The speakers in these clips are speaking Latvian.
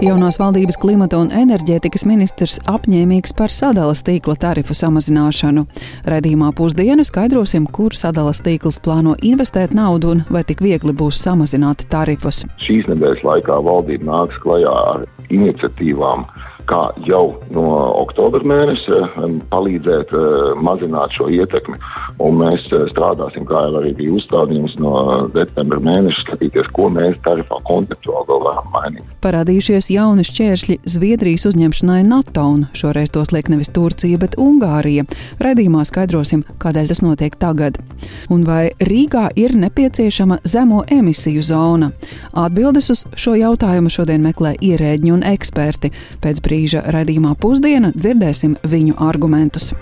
Jaunās valdības klimata un enerģētikas ministrs apņēmīgs par sadalas tīkla tarifu samazināšanu. Redījumā pusdiena skaidrosim, kur sadalas tīkls plāno investēt naudu un vai tik viegli būs samazināt tarifus. Šīs nedēļas laikā valdība nāks klajā ar iniciatīvām, kā jau no oktobra mēneša palīdzēt mazināt šo ietekmi. Un mēs strādāsim, kā jau arī bija uzstādījums no decembra mēneša, skatīties, ko mēs tarifā konceptuāli vēl varam mainīt. Parādījušies jauni šķēršļi Zviedrijas uzņemšanai NATO, un šoreiz tos liek nevis Turcija, bet Ungārija. Redījumā skaidrosim, kādēļ tas notiek tagad. Un vai Rīgā ir nepieciešama zemo emisiju zona? Atbildes uz šo jautājumu šodien meklē ierēģi un eksperti. Pēc brīža brīža raidījumā pusdiena dzirdēsim viņu argumentus.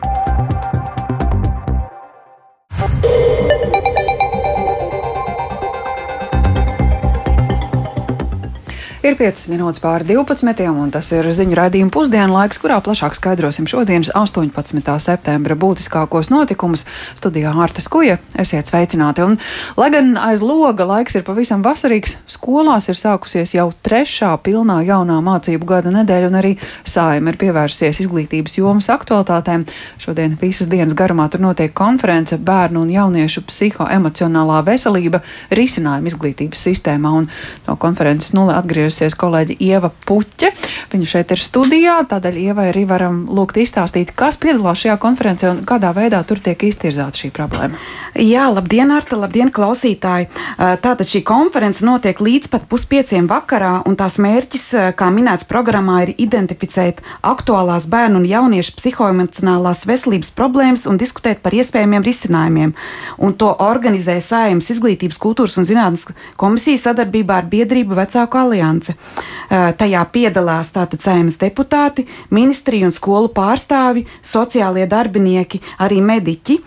Ir 5 minūtes pāri 12, un tas ir ziņu raidījuma pusdienu laiks, kurā plašāk skaidrosim šodienas 18. septembra būtiskākos notikumus. Studijā Hārta Skuja, esiet sveicināti. Un, lai gan aiz loga laiks ir pavisam vasarīgs, skolās ir sākusies jau trešā pilnā jaunā mācību gada nedēļa, un arī sājuma ir pievērsusies izglītības jomas aktualitātēm. Šodien visas dienas garumā tur notiek konference bērnu un jauniešu psihoemocionālā veselība risinājuma izglītības sistēmā, un no konferences nulle atgriežas ieradusies kolēģi Ieva Puķe. Viņa šeit ir studijā, tādēļ Ievai arī varam lūgt izstāstīt, kas piedalās šajā konferencē un kādā veidā tur tiek iztirzāta šī problēma. Jā, labdien, Arta, labdien, klausītāji! Tātad šī konference notiek līdz pat puspieciem vakarā, un tās mērķis, kā minēts programmā, ir identificēt aktuālās bērnu un jauniešu psihoemocionālās veselības problēmas un diskutēt par iespējamiem risinājumiem. Un to organizē Sājums Izglītības, kultūras un zinātnes komisija sadarbībā ar biedrību Vecāku aliansi konference. Tajā piedalās tātad saimnes deputāti, ministriju un skolu pārstāvi, sociālie darbinieki, arī mediķi.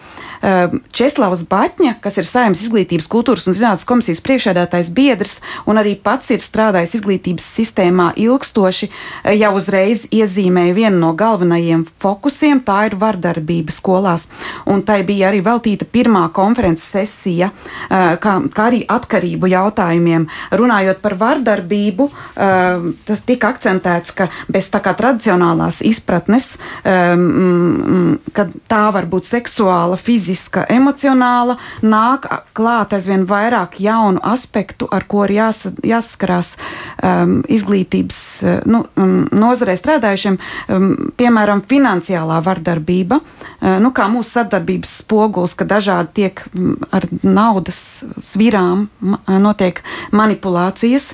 Česlavs Batņa, kas ir Saimnes izglītības, kultūras un zinātnes komisijas priekšēdētājs biedrs un arī pats ir strādājis izglītības sistēmā ilgstoši, jau uzreiz iezīmēja vienu no galvenajiem fokusiem - tā ir vardarbība skolās. Un tai bija arī veltīta pirmā konferences sesija, kā, kā arī atkarību jautājumiem. Runājot par vardarbību, ehm, tas tika akcentēts, ka bez tā kā tradicionālās izpratnes, ehm, ka tā var būt seksuāla, fiziska, emocionāla, nāk klāt aizvien vairāk jaunu aspektu, ar ko ir jās, jāsaskarās um, izglītības nu, um, nozarē strādājušiem, um, piemēram, finansiālā vardarbība, uh, nu, kā mūsu sadarbības spogulis, ka dažādi tiek um, ar naudas svirām notiek manipulācijas,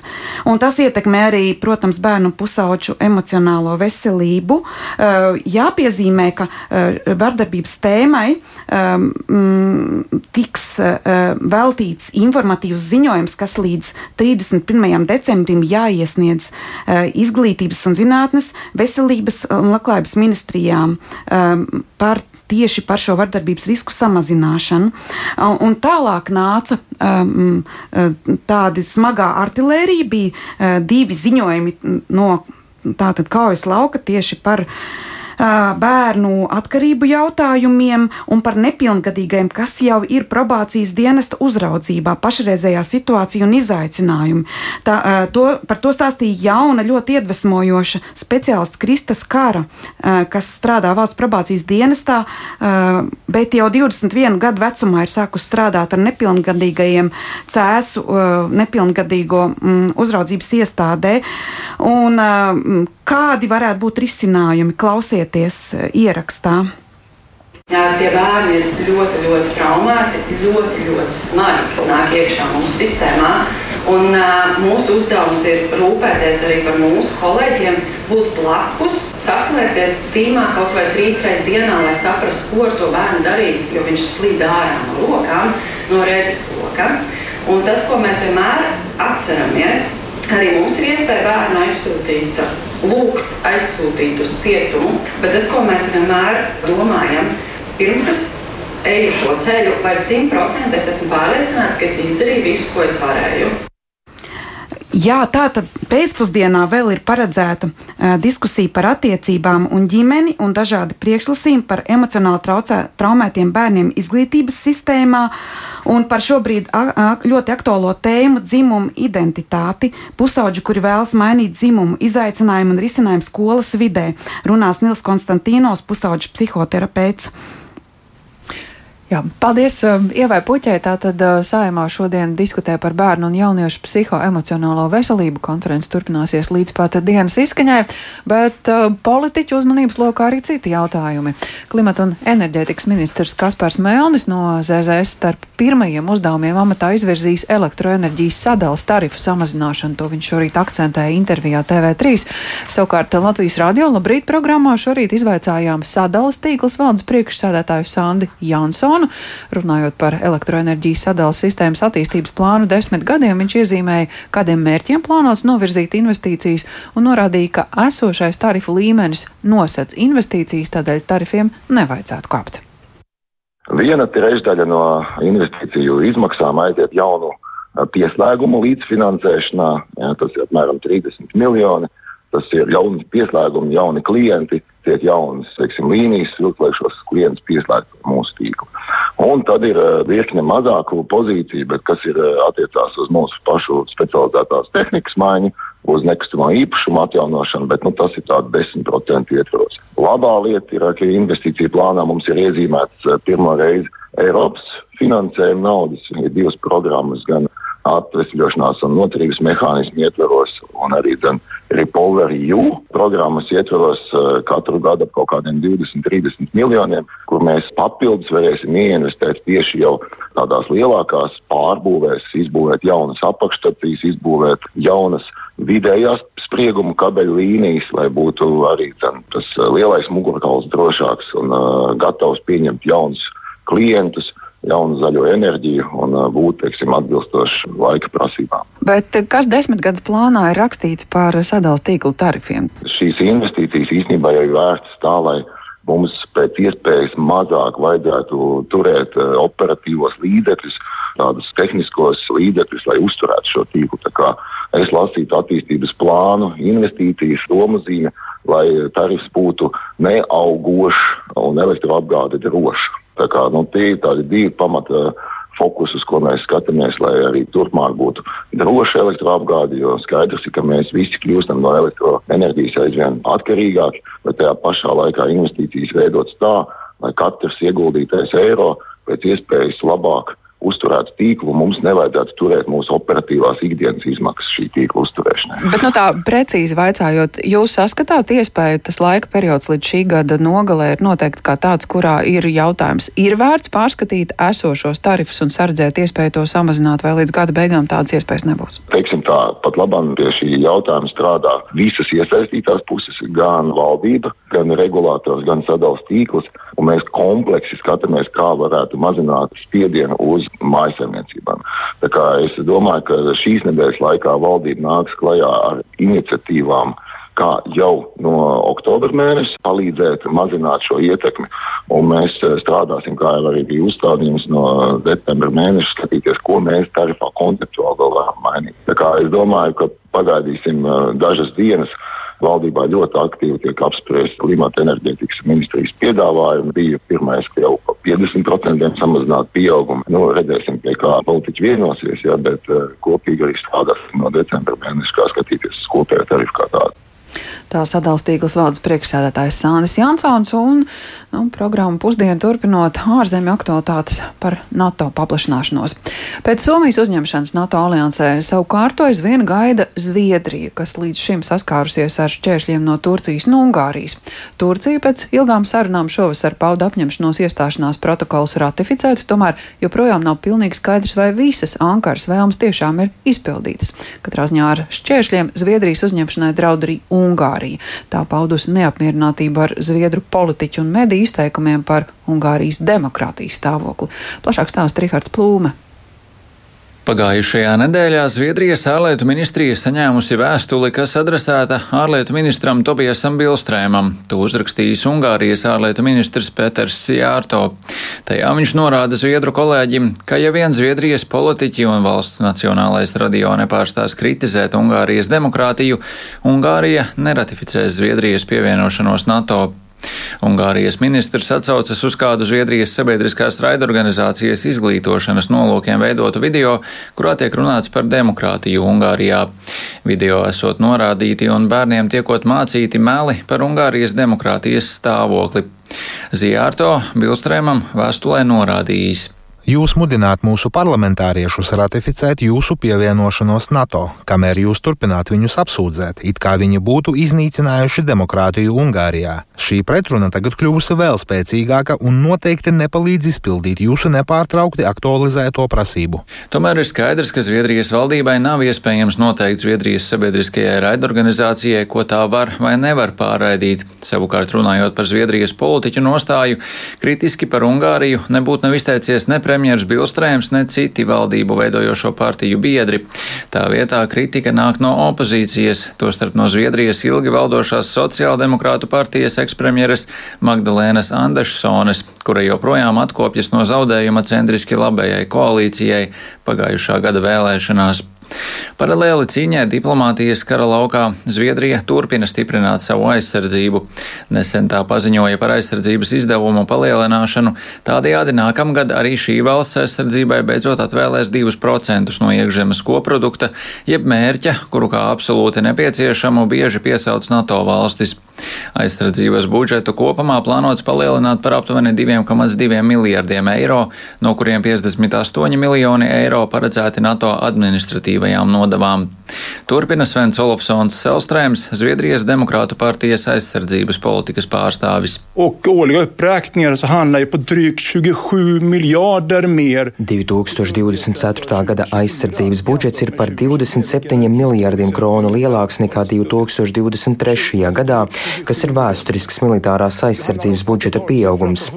un tas ietekmē arī, protams, bērnu pusauģu emocionālo veselību. Uh, jāpiezīmē, ka uh, vardarbības tēmai mm, tiks uh, veltīts informatīvs ziņojums, kas līdz 31. decembrim jāiesniedz izglītības un zinātnes, veselības un labklājības ministrijām um, par tieši par šo vardarbības risku samazināšanu. Un tālāk nāca um, tāda smagā artilērija, bija uh, divi ziņojumi no tātad kaujas lauka tieši par uh, bērnu atkarību jautājumiem un par nepilngadīgajiem, kas jau ir probācijas dienesta uzraudzībā, pašreizējā situācija un izaicinājumi. Tā, to, par to stāstīja jauna, ļoti iedvesmojoša speciālista Kristas Kara, kas strādā valsts probācijas dienestā, bet jau 21 gadu vecumā ir sākus strādāt ar nepilngadīgajiem cēsu nepilngadīgo mm, uzraudzības iestādē. Un, kādi varētu būt risinājumi? Klausiet! Klausieties eh, ierakstā. Jā, tie bērni ir ļoti, ļoti traumēti, ļoti, ļoti smagi, kas nāk iekšā mūsu sistēmā. Un, uh, mūsu uzdevums ir rūpēties arī par mūsu kolēģiem, būt blakus, saslēgties tīmā kaut vai trīs reizes dienā, lai saprastu, ko ar to bērnu darīt, jo viņš slīd ārā no rokām, no redzes lokām. Un tas, ko mēs vienmēr atceramies, arī mums ir iespēja bērnu aizsūtīt lūgt aizsūtīt uz cietumu, bet tas, ko mēs vienmēr domājam, pirms es eju šo ceļu, vai simtprocentīgi es esmu pārliecināts, ka es izdarīju visu, ko es varēju. Jā, tā tad pēcpusdienā vēl ir paredzēta uh, diskusija par attiecībām un ģimeni un dažādi priekšlasījumi par emocionāli traucē, traumētiem bērniem izglītības sistēmā un par šobrīd a, a, ļoti aktuālo tēmu dzimumu identitāti. Pusauģi, kuri vēlas mainīt dzimumu, izaicinājumu un risinājumu skolas vidē, runās Nils Konstantīnos, pusauģis psihoterapeits. Jā, paldies um, Ievai Puķē. Tātad uh, sājumā šodien diskutē par bērnu un jauniešu psihoemocionālo veselību. Konferences turpināsies līdz pat dienas izskaņai, bet uh, politiķu uzmanības lokā arī citi jautājumi. Klimata un enerģētikas ministrs Kaspars Melnis no ZZS starp pirmajiem uzdevumiem amatā izvirzīs elektroenerģijas sadalas tarifu samazināšanu. To viņš šorīt akcentēja intervijā TV3. Savukārt Latvijas radio labrīt programmā šorīt izvaicājām sadalas tīklas valdes priekšsēdētāju Sandi Jansonu plānu. Runājot par elektroenerģijas sadalas sistēmas attīstības plānu desmit gadiem, viņš iezīmēja, kādiem mērķiem plānots novirzīt investīcijas un norādīja, ka esošais tarifu līmenis nosedz investīcijas, tādēļ tarifiem nevajadzētu kāpt. Viena trešdaļa no investīciju izmaksām aiziet jaunu pieslēgumu līdzfinansēšanā, jā, tas ir apmēram 30 miljoni. Tas ir jauni pieslēgumi, jauni klienti, tiek jaunas teiksim, līnijas, lai šos klientus pieslēgtu mūsu tīklu. Un tad ir uh, virkne mazāku pozīciju, bet kas ir uh, attiecās uz mūsu pašu specializētās tehnikas maiņu, uz nekustamā īpašuma atjaunošanu, bet nu, tas ir tāds 10% ietvaros. Labā lieta ir, ka investīcija plānā mums ir iezīmēts uh, pirmo reizi Eiropas finansējuma naudas. Ir divas programmas, gan atvesļošanās un noturības mehānismu ietveros, un arī Repower EU programmas ietveros uh, katru gadu ap kaut kādiem 20, 30 miljoniem, kur mēs papildus varēsim ieinvestēt tieši jau tādās lielākās pārbūvēs, izbūvēt jaunas apakšstacijas, izbūvēt jaunas vidējās sprieguma kabeļu līnijas, lai būtu arī ten, tas uh, lielais mugurkauls drošāks un uh, gatavs pieņemt jaunus klientus. Uh, jaunu zaļo enerģiju un uh, būt teiksim, atbilstoši laika prasībām. Bet uh, kas desmit gadus plānā ir rakstīts par sadalījuma tīklu tarifiem? Šīs investīcijas īstenībā jau ir vērstas tā, lai mums pēc iespējas mazāk vajadzētu turēt uh, operatīvos līdzekļus, tādus tehniskos līdzekļus, lai uzturētu šo tīklu. Es lasītu attīstības plānu, investīcijas, domazīme, lai tarifs būtu neaugošs un elektroapgāde droša. Tā kā, nu, tie ir tādi divi pamata fokus, uz ko mēs skatāmies, lai arī turpmāk būtu droša elektroapgāde. Jo skaidrs ir, ka mēs visi kļūstam no elektroenerģijas aizvien atkarīgāki, bet tajā pašā laikā investīcijas veidotas tā, lai katrs ieguldītais eiro pēc iespējas labāk uzturētu tīklu, mums nevajadzētu turēt mūsu operatīvās ikdienas izmaksas šī tīkla uzturēšanai. Bet nu, tā precīzi vaicājot, jūs saskatāt iespēju, tas laika periods līdz šī gada nogalē ir noteikti kā tāds, kurā ir jautājums, ir vērts pārskatīt esošos tarifus un sardzēt iespēju to samazināt, vai līdz gada beigām tādas iespējas nebūs? Teiksim tā, pat labam pie šī jautājuma strādā visas iesaistītās puses, gan valdība, gan regulātors, gan sadalījums tīkls, un mēs kompleksi skatāmies, kā varētu mazināt spiedienu uz mājsaimniecībām. Es domāju, ka šīs nedēļas laikā valdība nāks klajā ar iniciatīvām, kā jau no oktobra mēneša palīdzēt mazināt šo ietekmi. Un mēs eh, strādāsim, kā jau arī bija uzstādījums no septembra mēneša, skatīties, ko mēs tarifā konceptuāli varam mainīt. Es domāju, ka pagaidīsim eh, dažas dienas Valdībā ļoti aktīvi tiek apspriests klimata enerģētikas ministrijas piedāvājumi. Bija pirmais, ka jau par 50% samazināt pieaugumu. Nu, redzēsim, pie kā politiķi vienosies, ja, bet uh, kopīgi arī strādāsim no decembra mēneša, kā skatīties uz kopējo tarifu kā tādu. Tā sadalstīglas valdes priekšsēdētājs Sānis Jansons un nu, programmu pusdienu turpinot ārzemju aktualitātes par NATO paplašināšanos. Pēc Somijas uzņemšanas NATO aliansē savukārt aizvien gaida Zviedrija, kas līdz šim saskārusies ar šķēršļiem no Turcijas un Ungārijas. Turcija pēc ilgām sarunām šovasar pauda apņemšanos iestāšanās protokolus ratificēt, tomēr joprojām nav pilnīgi skaidrs, vai visas Ankaras vēlmes tiešām ir izpildītas. Katrā ziņā ar šķēršļiem Zviedrijas uzņemšanai draud arī Ungārija. Tā paudusi neapmierinātību ar Zviedru politiķu un mediju izteikumiem par Ungārijas demokrātijas stāvokli. Plašāk stāsta Rihards Plūme. Pagājušajā nedēļā Zviedrijas ārlietu ministrija saņēmusi vēstuli, kas adresēta ārlietu ministram Tobiasam Bilstrēmam. To uzrakstījis Ungārijas ārlietu ministrs Peters Jārto. Tajā viņš norāda Zviedru kolēģim, ka ja vien Zviedrijas politiķi un valsts nacionālais radio nepārstās kritizēt Ungārijas demokrātiju, Ungārija neratificēs Zviedrijas pievienošanos NATO. Ungārijas ministrs atsaucas uz kādu Zviedrijas sabiedriskās raidorganizācijas izglītošanas nolūkiem veidotu video, kurā tiek runāts par demokrātiju Ungārijā. Video esot norādīti un bērniem tiekot mācīti meli par Ungārijas demokrātijas stāvokli. Zijārto Bilstrēmam vēstulē norādījis. Jūs mudināt mūsu parlamentāriešus ratificēt jūsu pievienošanos NATO, kamēr jūs turpināt viņus apsūdzēt, it kā viņi būtu iznīcinājuši demokrātiju Ungārijā. Šī pretruna tagad kļuvusi vēl spēcīgāka un noteikti nepalīdz izpildīt jūsu nepārtraukti aktualizēto prasību. Tomēr ir skaidrs, ka Zviedrijas valdībai nav iespējams noteikt Zviedrijas sabiedriskajai raidorganizācijai, ko tā var vai nevar pārraidīt. Savukārt, runājot par Zviedrijas politiķu nostāju, kritiski par Ungāriju nebūtu nav izteicies ne premjerministrs premjers Bilstrēms, ne citi valdību veidojošo partiju biedri. Tā vietā kritika nāk no opozīcijas, tostarp no Zviedrijas ilgi valdošās sociāldemokrātu partijas ekspremjeres Magdalēnas Andešsones, kura joprojām atkopjas no zaudējuma centriski labējai koalīcijai pagājušā gada vēlēšanās. Paralēli cīņai diplomātijas kara laukā Zviedrija turpina stiprināt savu aizsardzību. Nesen tā paziņoja par aizsardzības izdevumu palielināšanu, tādējādi nākamgad arī šī valsts aizsardzībai beidzot atvēlēs 2% no iekšzemes koprodukta, jeb mērķa, kuru kā absolūti nepieciešamu bieži piesauc NATO valstis. Aizsardzības budžetu kopumā plānots palielināt par aptuveni 2,2 miljardiem eiro, no kuriem 58 miljoni eiro paredzēti NATO administratīvai korporatīvajām nodavām. Turpina Svens Olofsons Selstrēms, Zviedrijas Demokrātu partijas aizsardzības politikas pārstāvis. 2024. gada aizsardzības budžets ir par 27 miljārdiem kronu lielāks nekā 2023. gadā, kas ir vēsturisks militārās aizsardzības budžeta pieaugums.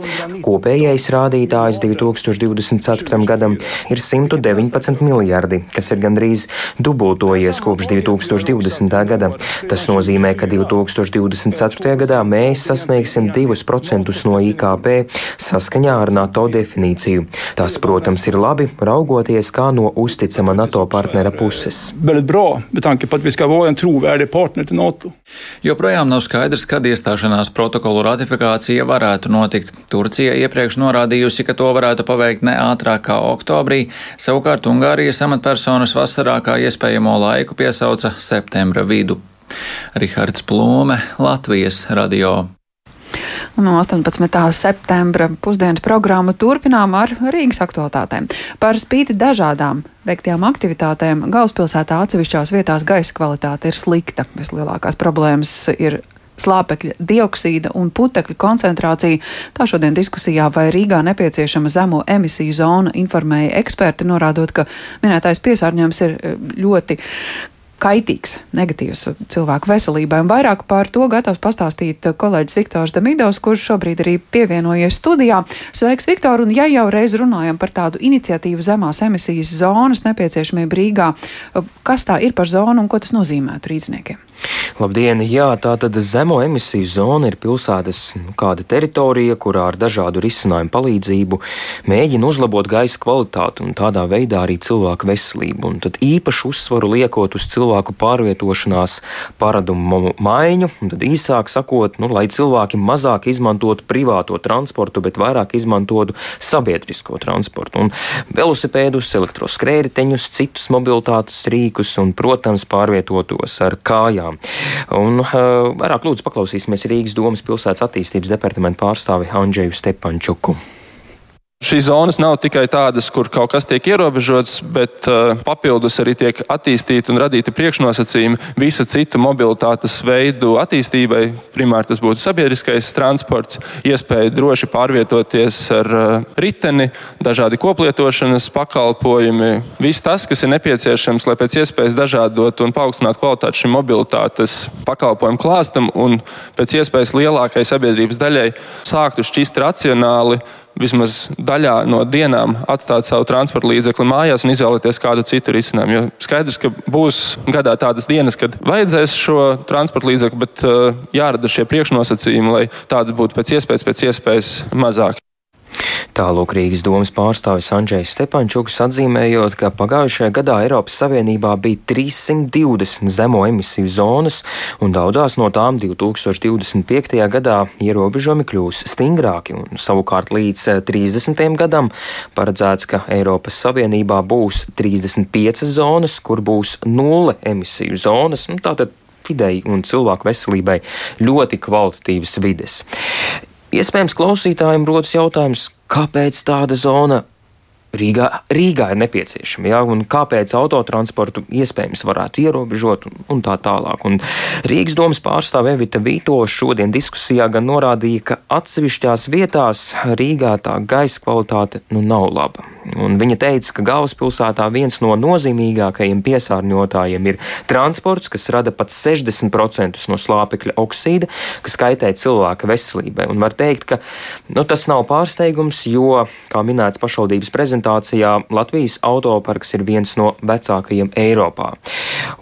Kopējais rādītājs 2024. gadam ir 119 miljardi, kas ir gandrīz gandrīz dubultojies kopš 2020. gada. Tas nozīmē, ka 2024. gadā mēs sasniegsim 2% no IKP saskaņā ar NATO definīciju. Tas, protams, ir labi, raugoties kā no uzticama NATO partnera puses. Joprojām nav skaidrs, kad iestāšanās protokolu ratifikācija varētu notikt. Turcija iepriekš norādījusi, ka to varētu paveikt ne ātrāk kā oktobrī, savukārt Ungārijas amatpersonas vasarā vasarā kā iespējamo laiku piesauca septembra vidu. Rihards Plūme, Latvijas radio. No 18. septembra pusdienas programmu turpinām ar Rīgas aktualitātēm. Par spīti dažādām veiktajām aktivitātēm galvaspilsētā atsevišķās vietās gaisa kvalitāte ir slikta. Vislielākās problēmas ir slāpekļa dioksīda un putekļa koncentrācija. Tā šodien diskusijā, vai Rīgā nepieciešama zemo emisiju zona, informēja eksperti, norādot, ka minētais piesārņojums ir eh, ļoti kaitīgs, negatīvs cilvēku veselībai. Un vairāk par to gatavs pastāstīt kolēģis Viktors Damidovs, kurš šobrīd arī pievienojies studijā. Sveiks, Viktor! Un ja jau reiz runājam par tādu iniciatīvu zemās emisijas zonas nepieciešamību Rīgā, kas tā ir par zonu un ko tas nozīmētu rīzniekiem? Labdien! Jā, tā tad zemo emisiju zona ir pilsētas nu, kāda teritorija, kurā ar dažādu risinājumu palīdzību mēģina uzlabot gaisa kvalitāti un tādā veidā arī cilvēku veselību. Un tad īpašu uzsvaru liekot uz cilvēku pārvietošanās paradumu maiņu, tad īsāk sakot, nu, lai cilvēki mazāk izmantotu privāto transportu, bet vairāk izmantotu sabiedrisko transportu. Un velosipēdus, elektroskrējēju, citus mobilitātes rīkus un, protams, pārvietotos ar kājām lietām. Un, uh, vairāk lūdzu paklausīsimies Rīgas domas pilsētas attīstības departamenta pārstāvi Andžeju Stepančuku. Šīs zonas nav tikai tādas, kur kaut kas tiek ierobežots, bet uh, papildus arī tiek attīstīti un radīti priekšnosacījumi visu citu mobilitātes veidu attīstībai. Primāri tas būtu sabiedriskais transports, iespēja droši pārvietoties ar uh, riteni, dažādi koplietošanas pakalpojumi. Viss tas, kas ir nepieciešams, lai pēc iespējas dažādot un paaugstinātu kvalitāti šim mobilitātes pakalpojumu klāstam un pēc iespējas lielākai sabiedrības daļai sāktu šķist racionāli vismaz daļā no dienām atstāt savu transporta līdzekli mājās un izvēlēties kādu citu risinājumu. Jo skaidrs, ka būs gadā tādas dienas, kad vajadzēs šo transporta līdzekli, bet uh, jārada šie priekšnosacījumi, lai tādas būtu pēc iespējas, pēc iespējas mazāk. Tālūk Rīgas domas pārstāvis Andrzejs Stepančuks atzīmējot, ka pagājušajā gadā Eiropas Savienībā bija 320 zemo emisiju zonas, un daudzās no tām 2025. gadā ierobežojumi kļūs stingrāki, un savukārt līdz 30. gadam paredzēts, ka Eiropas Savienībā būs 35 zonas, kur būs nulle emisiju zonas. Nu, tātad videi un cilvēku veselībai ļoti kvalitatīvas vides. Iespējams, klausītājiem rodas jautājums, kāpēc tāda zona Rīgā, Rīgā ir nepieciešama, ja, un kāpēc autotransportu iespējams varētu ierobežot un, un tā tālāk. Un Rīgas domas pārstāve Evita Vīto šodien diskusijā gan norādīja, ka atsevišķās vietās Rīgā tā gaisa kvalitāte nu nav laba. Un viņa teica, ka galvaspilsētā viens no nozīmīgākajiem piesārņotājiem ir transports, kas rada pat 60% no slāpekļa oksīda, kas kaitē cilvēka veselībai. Un var teikt, ka nu, tas nav pārsteigums, jo, kā minēts pašvaldības prezentācijā, Latvijas autoparks ir viens no vecākajiem Eiropā.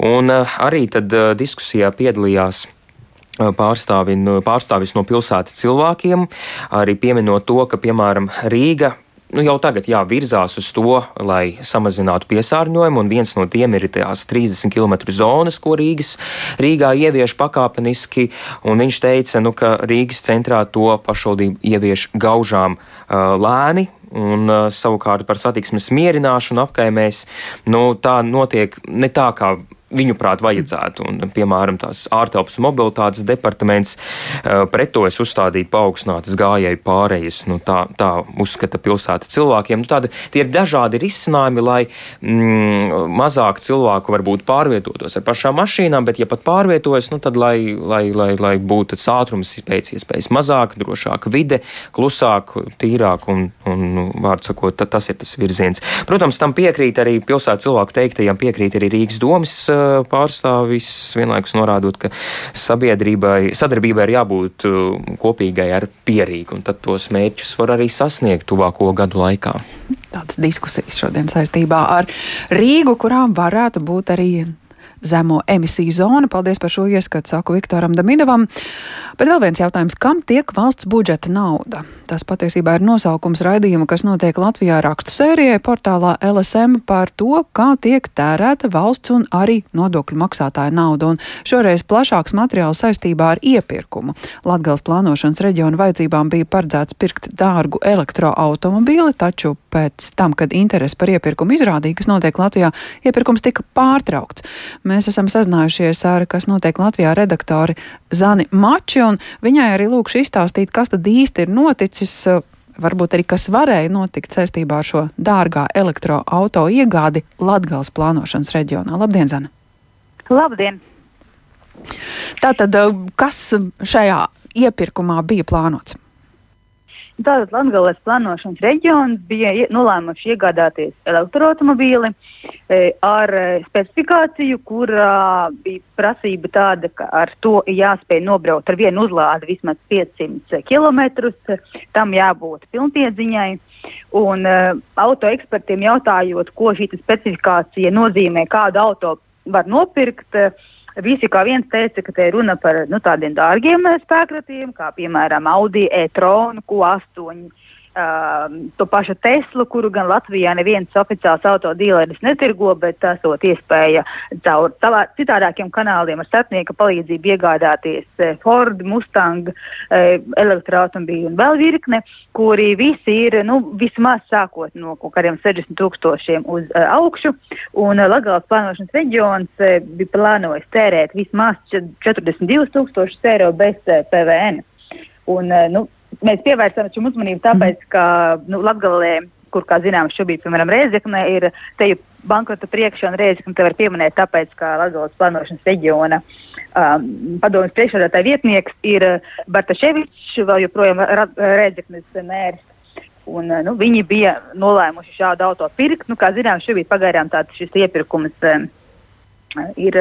Un eh, arī tad eh, diskusijā piedalījās eh, pārstāvi, pārstāvis no pilsētas cilvēkiem, arī pieminot to, ka, piemēram, Rīga nu, jau tagad jā, virzās uz to, lai samazinātu piesārņojumu, un viens no tiem ir tās 30 km zonas, ko Rīgas, Rīgā ievieš pakāpeniski, un viņš teica, nu, ka Rīgas centrā to pašvaldību ievieš gaužām uh, lēni, Un, uh, savukārt par satiksmes mierināšanu apkaimēs, nu, tā notiek ne tā, kā viņuprāt, vajadzētu. Un, piemēram, tās ārtelpas mobilitātes departaments uh, pretojas uzstādīt paaugstinātas gājēju pārējas. Nu, tā, tā uzskata pilsēta cilvēkiem. Nu, tāda, tie ir dažādi risinājumi, lai mm, mazāk cilvēku varbūt pārvietotos ar pašām mašīnām, bet, ja pat pārvietojas, nu, tad lai, lai, lai, lai būtu tas ātrums pēc iespējas mazāk, drošāka vide, klusāk, tīrāk un, un nu, vārds sakot, tas ir tas virziens. Protams, tam piekrīt arī pilsētas cilvēku teiktajam, piekrīt arī Rīgas domas pārstāvis vienlaikus norādot, ka sabiedrībai, sadarbībai ir jābūt uh, kopīgai ar pierīgu, un tad tos mērķus var arī sasniegt tuvāko gadu laikā. Tādas diskusijas šodien saistībā ar Rīgu, kurām varētu būt arī zemo emisiju zona. Paldies par šo ieskatu, saku Viktoram Damidovam. Bet vēl viens jautājums, kam tiek valsts budžeta nauda? Tas patiesībā ir nosaukums raidījuma, kas notiek Latvijā rakstu sērijai portālā LSM par to, kā tiek tērēta valsts un arī nodokļu maksātāja nauda. Un šoreiz plašāks materiāls saistībā ar iepirkumu. Latgals plānošanas reģiona vajadzībām bija paredzēts pirkt dārgu elektroautomobīli, taču pēc tam, kad interesi par iepirkumu izrādīja, kas notiek Latvijā, iepirkums tika pārtraukts. Mēs esam sazinājušies ar, kas notiek Latvijā, redaktori Zani Mači, un viņai arī lūkšu izstāstīt, kas tad īsti ir noticis varbūt arī kas varēja notikt saistībā ar šo dārgā elektroauto iegādi Latgales plānošanas reģionā. Labdien, Zana! Labdien! Tātad, kas šajā iepirkumā bija plānots? Tātad Latvijas plānošanas reģions bija nolēmuši iegādāties elektroautobīli e, ar e, specifikāciju, kurā bija prasība tāda, ka ar to jāspēj nobraukt ar vienu uzlādi vismaz 500 km. Tam jābūt pilnpiedziņai. Un uh, auto ekspertiem jautājot, ko šī specifikācija nozīmē, kādu auto var nopirkt. Uh, Visi kā viens teica, ka te ir runa par nu, tādiem dārgiem spēkratiem, kā piemēram Audi e-tronu, Q8 uh, to pašu Teslu, kuru gan Latvijā neviens oficiāls autodīleris netirgo, bet esot iespēja caur tavā, citādākiem kanāliem ar starpnieka palīdzību iegādāties uh, Ford, Mustang, uh, elektroautomobīļu un vēl virkne, kuri visi ir nu, vismaz sākot no kaut kādiem 60 tūkstošiem uz uh, augšu. Un uh, Latvijas plānošanas reģions uh, bija plānojis tērēt vismaz 42 tūkstošus eiro bez uh, PVN. Un, uh, nu, mēs pievērsām šim uzmanību tāpēc, ka nu, Latvijā, kur, kā zināms, šobrīd, piemēram, Reizekne ir te jau bankrota priekšā, un Reizekne te var pieminēt, tāpēc, ka Latvijas plānošanas reģiona um, padomjas priekšsēdētāja vietnieks ir Bartaševičs, vēl joprojām Reizeknes mērs. Un, nu, viņi bija nolēmuši šādu auto pirkt. Nu, kā zināms, šobrīd pagaidām tāds iepirkums um, ir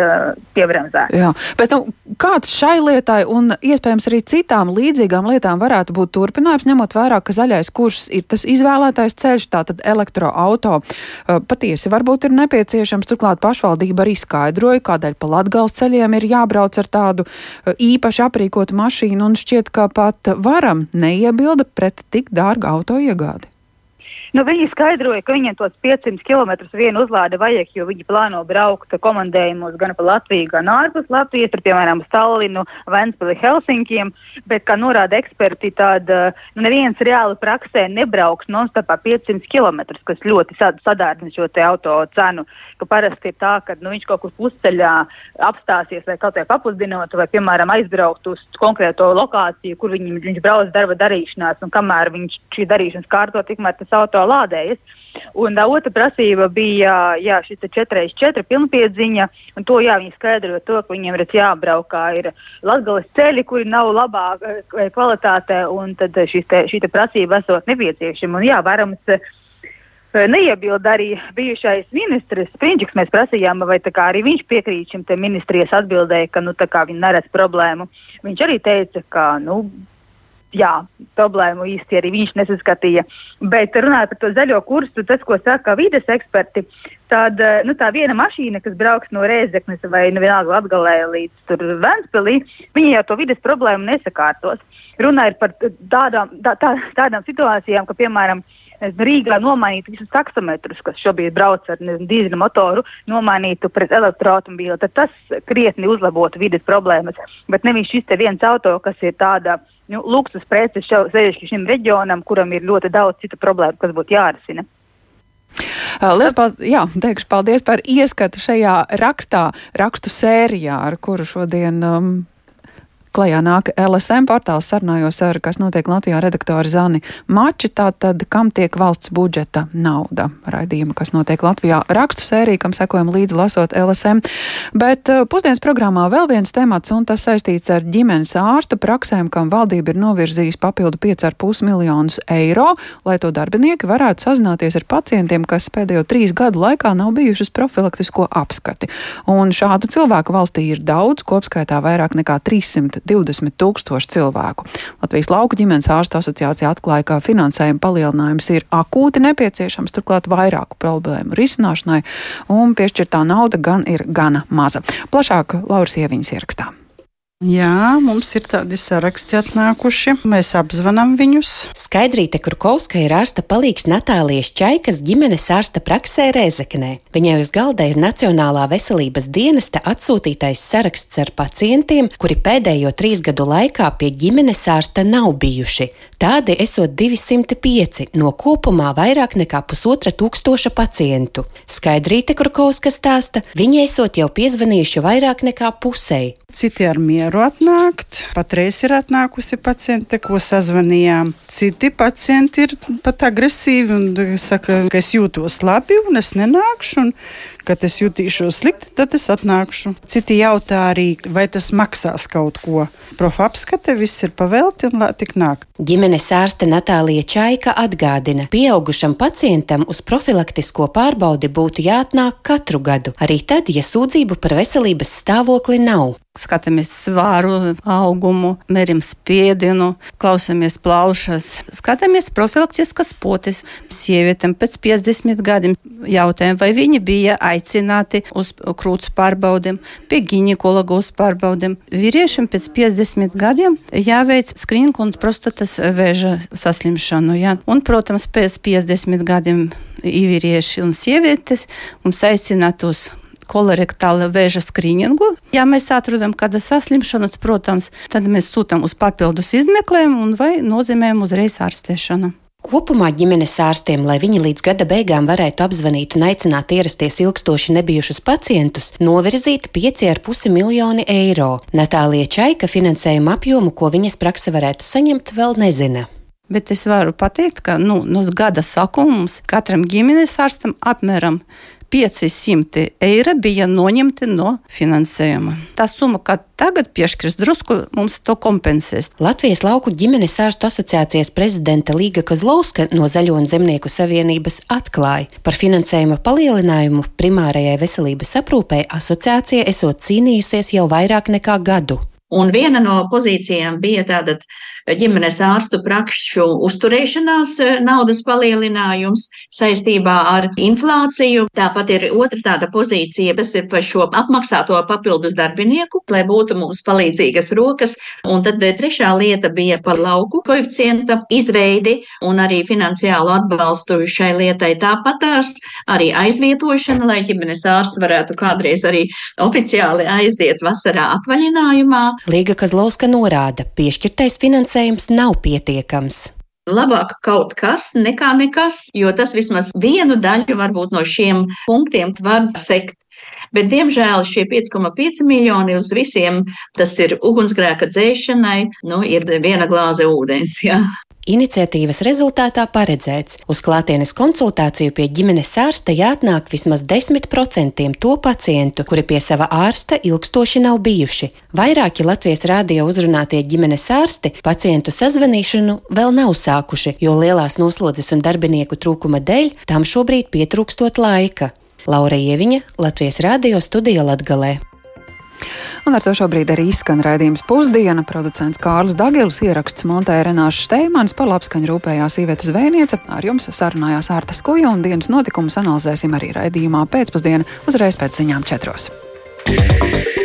piebremzēts. Jā, bet nu, Kāds šai lietai un iespējams arī citām līdzīgām lietām varētu būt turpinājums, ņemot vērā, ka zaļais kurs ir tas izvēlētais ceļš, tātad elektroauto. Patiesi varbūt ir nepieciešams, turklāt pašvaldība arī skaidroja, kādēļ pa Latgals ceļiem ir jābrauc ar tādu īpaši aprīkotu mašīnu un šķiet, ka pat varam neiebilda pret tik dārgu auto iegādi. Nu, viņi skaidroja, ka viņiem tos 500 km vienu uzlādi vajag, jo viņi plāno braukt komandējumos gan pa Latviju, gan ārpus Latvijas, tur, piemēram, Stallinu, Ventspili, Helsinkiem. Bet, kā norāda eksperti, tad nu, neviens reāli praksē nebrauks non-stopā 500 km, kas ļoti sadārdzina šo auto cenu. Parasti ir tā, ka nu, viņš kaut kur pusceļā apstāsies vai kaut kā papildinot, vai, piemēram, aizbraukt uz konkrēto lokāciju, kur viņi, viņš brauc darba darīšanās, un kamēr viņš šī darīšanas kārto, tikmēr tas auto auto lādējas. Un tā otra prasība bija jā, šis 4x4 pilnpiedziņa. To jā, viņi skaidroja to, ka viņiem ir jābraukā ir latgales ceļi, kuri nav labā eh, kvalitātē, un tad te, šī te prasība esot nepieciešama. Un jā, varams, Neiebilda arī bijušais ministrs Princis. Mēs prasījām, vai arī viņš piekrīt šim ministrijas atbildēji, ka nu, viņi neredz problēmu. Viņš arī teica, ka nu, jā, problēmu īsti arī viņš nesaskatīja. Bet runājot par to zaļo kursu, tas, ko saka vides eksperti, tad eh, nu, tā viena mašīna, kas brauks no Rēzeknes vai nu, vienalga Latvijā līdz Vēnspilī, viņi jau to vides problēmu nesakārtos. Ir par tādām, tā, tā, tādām situācijām, ka, piemēram, Rīgā nomainītu visus taksometrus, kas šobrīd brauc ar dīzeļu motoru, nomainītu pret elektroautobīlu, tad tas krietni uzlabotu vides problēmas. Bet nevis šis viens auto, kas ir tāda nu, luksus prece sevišķi šim reģionam, kuram ir ļoti daudz citu problēmu, kas būtu jārisina. Lielas paldies, jā, teikšu paldies par ieskatu šajā rakstā, rakstu sērijā, ar kuru šodien um, klajā nāk LSM portāls sarunājos ar, kas notiek Latvijā redaktori Zani Mači, tātad, kam tiek valsts budžeta nauda. Raidījuma, kas notiek Latvijā rakstu sērija, kam sekojam līdzi lasot LSM. Bet uh, pusdienas programmā vēl viens temats, un tas saistīts ar ģimenes ārstu praksēm, kam valdība ir novirzījusi papildu 5,5 miljonus eiro, lai to darbinieki varētu sazināties ar pacientiem, kas pēdējo trīs gadu laikā nav bijušas profilaktisko apskati. Un šādu cilvēku valstī ir daudz, kopskaitā vairāk nekā 300 20 tūkstoši cilvēku. Latvijas lauku ģimenes ārsta asociācija atklāja, ka finansējuma palielinājums ir akūti nepieciešams, turklāt vairāku problēmu risināšanai, un piešķirtā nauda gan ir gana maza. Plašāk Lauras Ieviņas ierakstā. Jā, mums ir tādi saraksti atnākuši. Mēs apzvanām viņus. Skaidrīte Kurkovska ir ārsta palīgs Natālijas Čaikas ģimenes ārsta praksē Rezeknē. Viņai uz galda ir Nacionālā veselības dienesta atsūtītais saraksts ar pacientiem, kuri pēdējo trīs gadu laikā pie ģimenes ārsta nav bijuši. Tādi esot 205 no kopumā vairāk nekā pusotra tūkstoša pacientu. Skaidrīte Kurkovska stāsta, viņai esot jau piezvanījuši vairāk nekā pusēji. Citi ar mieru atnākt. Patreiz ir atnākusi paciente, ko sazvanījām. Citi pacienti ir pat agresīvi un saka, ka es jūtos labi un es nenākšu. Un kad es jutīšos slikti, tad es atnākšu. Citi jautā arī, vai tas maksās kaut ko. Profa apskate, viss ir pavelti un tik nāk. Ģimenes ārste Natālija Čaika atgādina, pieaugušam pacientam uz profilaktisko pārbaudi būtu jāatnāk katru gadu, arī tad, ja sūdzību par veselības stāvokli nav skatāmies svāru, augumu, mērim spiedienu, klausāmies plaušas, skatāmies profilaktiskas potes. Sievietēm pēc 50 gadiem jautājām, vai viņi bija aicināti uz krūts pārbaudēm, pie ginekologa uz pārbaudēm. Vīriešiem pēc 50 gadiem jāveic skrīningu un prostatas vēža saslimšanu. Jā. Un, protams, pēc 50 gadiem vīrieši un sievietes mums aicināt uz kolorektāla vēža skrīningu. Ja mēs atrodam kādas saslimšanas, protams, tad mēs sūtām uz papildus izmeklējumu vai nozīmējam uzreiz ārstēšanu. Kopumā ģimenes ārstiem, lai viņi līdz gada beigām varētu apzvanīt un aicināt ierasties ilgstoši nebijušus pacientus, novirzīti 5,5 miljoni eiro. Natālija Čaika finansējuma apjomu, ko viņas praksa varētu saņemt, vēl nezina. Bet es varu pateikt, ka nu, no gada sākuma mums katram ģimenes ārstam apmēram 500 eiro bija noņemti no finansējuma. Tā summa, kā tagad piešķirs, drusku mums to kompensēs. Latvijas lauku ģimenes ārstu asociācijas prezidenta Līga Kozlovska no Zaļo un Zemnieku savienības atklāja par finansējuma palielinājumu primārajai veselības aprūpei asociācija esot cīnījusies jau vairāk nekā gadu. Un viena no pozīcijām bija tātad ģimenes ārstu prakšu uzturēšanās eh, naudas palielinājums saistībā ar inflāciju. Tāpat ir otra tāda pozīcija, kas ir par šo apmaksāto papildus darbinieku, lai būtu mums palīdzīgas rokas. Un tad eh, trešā lieta bija par lauku koeficienta izveidi un arī finansiālu atbalstu šai lietai. Tāpatās arī aizvietošana, lai ģimenes ārsts varētu kādreiz arī oficiāli aiziet vasarā atvaļinājumā. Līga Kazlauska norāda, piešķirtais finansējums nav pietiekams. Labāk kaut kas nekā nekas, jo tas vismaz vienu daļu varbūt no šiem punktiem var sekt. Bet, diemžēl, šie 5,5 miljoni uz visiem, tas ir ugunsgrēka dzēšanai, nu, ir viena glāze ūdens. Jā. Iniciatīvas rezultātā paredzēts, uz klātienes konsultāciju pie ģimenes ārsta jāatnāk vismaz 10% to pacientu, kuri pie sava ārsta ilgstoši nav bijuši. Vairāki Latvijas rādio uzrunātie ģimenes ārsti pacientu sazvanīšanu vēl nav sākuši, jo lielās noslodzes un darbinieku trūkuma dēļ tam šobrīd pietrūkstot laika. Laura Ieviņa, Latvijas Rādio studija Latgalē. Un ar to šobrīd arī izskan raidījums pusdiena. Producents Kārlis Dagils ieraksts montēja Renāša Steimans, par labskaņu rūpējās Iveta Zvēniece. Ar jums sarunājās Ārtas Kuja un dienas notikumus analizēsim arī raidījumā pēcpusdienā uzreiz pēc ziņām četros. Yeah.